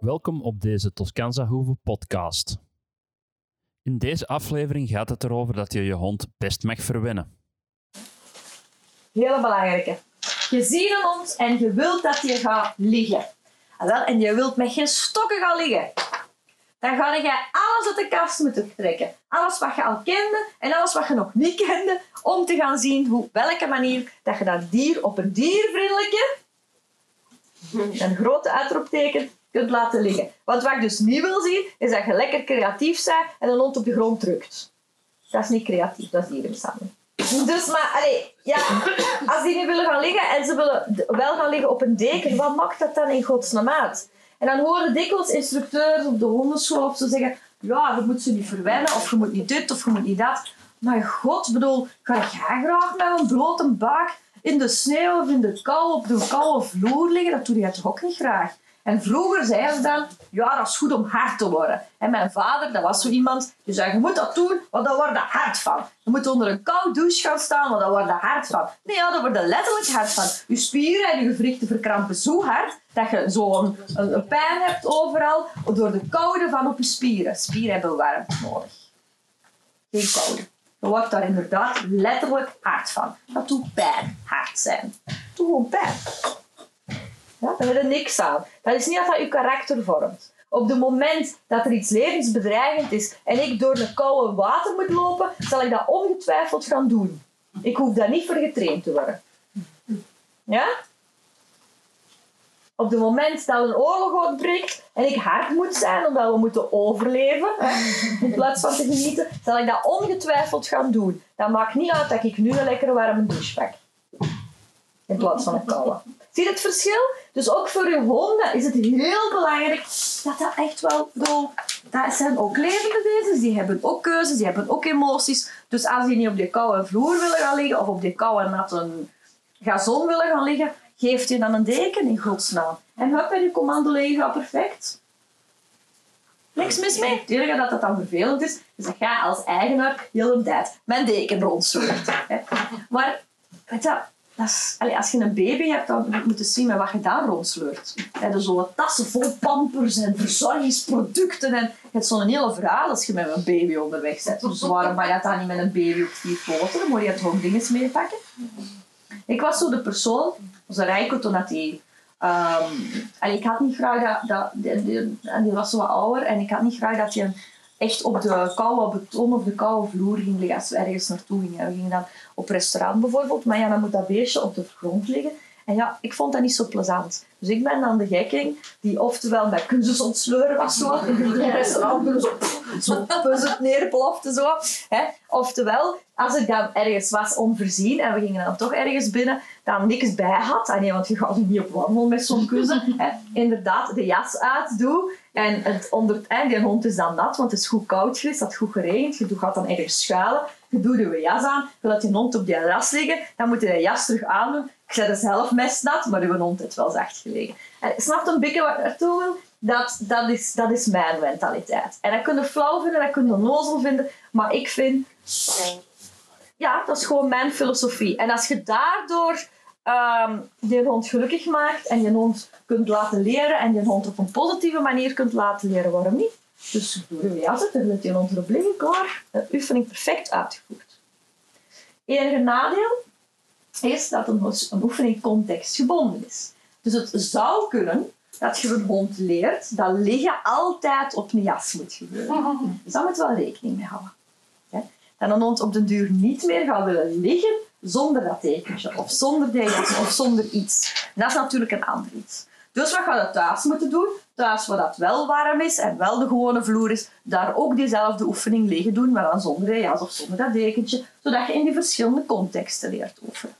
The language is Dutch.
Welkom op deze Toscanza Hoeve podcast. In deze aflevering gaat het erover dat je je hond best mag verwennen. Hele belangrijke. Je ziet een hond en je wilt dat hij gaat liggen. Ah, En je wilt met geen stokken gaan liggen. Dan ga je alles uit de kast moeten trekken. Alles wat je al kende en alles wat je nog niet kende. Om te gaan zien hoe, welke manier dat je dat dier op een diervriendelijke, een grote uitroepteken, kunt laten liggen. Want wat ik dus niet wil zien, is dat je lekker creatief bent en een hond op de grond drukt. Dat is niet creatief, dat is dierenmishandeling. Dus, maar, allee, ja, als die nu willen gaan liggen en ze willen wel gaan liggen op een deken, wat maakt dat dan in godsnaam uit? En dan horen dikwijls instructeurs op de hondenschool of zo zeggen, ja, je moet ze niet verwennen, of je moet niet dit, of je moet niet dat. Maar god, bedoel, ga jij graag met een blote buik in de sneeuw of in de kou op de koude vloer liggen? Dat doe je toch ook niet graag? En vroeger zeiden ze dan, ja, dat is goed om hard te worden. En mijn vader, dat was zo iemand, die zei, je moet dat doen, want dan word je hard van. Je moet onder een koude douche gaan staan, want dan word je hard van. Nee, ja, dan word je letterlijk hard van. Je spieren en je gewrichten verkrampen zo hard, dat je zo'n een, een pijn hebt overal, door de koude van op je spieren. Spieren hebben warmte nodig. Geen koude. Je wordt daar inderdaad letterlijk hard van. Dat doet pijn, hard zijn. Dat doet gewoon pijn. Ja, daar heb je niks aan. Dat is niet dat dat je karakter vormt. Op het moment dat er iets levensbedreigend is en ik door de koude water moet lopen, zal ik dat ongetwijfeld gaan doen. Ik hoef daar niet voor getraind te worden. Ja? Op het moment dat een oorlog uitbreekt en ik hard moet zijn omdat we moeten overleven, in plaats van te genieten, zal ik dat ongetwijfeld gaan doen. Dat maakt niet uit dat ik nu een lekkere warme douche pak. In plaats van een koude. Zie je het verschil? Dus ook voor uw honden is het heel belangrijk dat dat echt wel... ik bedoel, dat zijn ook levende wezens, die hebben ook keuzes, die hebben ook emoties. Dus als die niet op die koude vloer willen gaan liggen of op die koude natte gazon willen gaan liggen, geeft je dan een deken in godsnaam. En hup, en je commando perfect. Niks mis mee. Het enige dat dat dan vervelend is, is dat jij als eigenaar heel de tijd mijn deken hè. Maar weet je, als je een baby hebt, dan moet je moeten zien met wat je daar rondsleurt. Je hebt zo'n tassen vol pampers en verzorgingsproducten. En je hebt zo'n hele verhaal als je met een baby onderweg bent. Dus waarom mag je dat dan niet met een baby op vier poten? Dan moet je toch dingen meepakken. Ik was zo de persoon, onze Rijko, toen dat die... ehm, allee, ik had niet graag dat... en die was zo wat ouder en ik had niet graag dat je echt op de koude beton of de koude vloer ging liggen als we ergens naartoe gingen. We gingen dan op restaurant bijvoorbeeld, maar ja, dan moet dat beestje op de grond liggen. En ja, ik vond dat niet zo plezant. Dus ik ben dan de gekking die oftewel met kussens ontsleuren was zo, in het restaurant zo, zo puzzend neerplofte zo. Hè. Oftewel, als ik dan ergens was onvoorzien en we gingen dan toch ergens binnen, dan niks bij had. Ah nee, want je gaat niet op wandel met zo'n kussen. Hè. Inderdaad, de jas uit doe. En het onder, en die hond is dan nat, want het is goed koud geweest, het had goed geregend. Je gaat dan ergens schuilen, je doet je jas aan, je laat je hond op die jas liggen, dan moet je de jas terug aandoen. Ik zet er zelf mestnat, maar uw hond heeft wel zacht gelegen. En snap je een beetje wat ik naartoe wil? Dat, dat, is, dat is mijn mentaliteit. En dat kun je flauw vinden, dat kun je onnozel vinden, maar ik vind ja, dat is gewoon mijn filosofie. En als je daardoor ehm je hond gelukkig maakt en je hond kunt laten leren en je hond op een positieve manier kunt laten leren, waarom niet? Dus door je jas zetten, let je hond erop liggen, klaar. De oefening perfect uitgevoerd. Enige nadeel is dat een, een oefening contextgebonden is. Dus het zou kunnen dat je een hond leert dat liggen altijd op een jas moet gebeuren. Dus daar moet je wel rekening mee houden dat een hond op den duur niet meer gaat willen liggen zonder dat tekentje, of zonder jas, of zonder iets. Dat is natuurlijk een ander iets. Dus wat gaat je thuis moeten doen? Thuis waar dat wel warm is en wel de gewone vloer is, daar ook diezelfde oefening liggen doen, maar dan zonder die jas of zonder dat dekentje, zodat je in die verschillende contexten leert oefenen.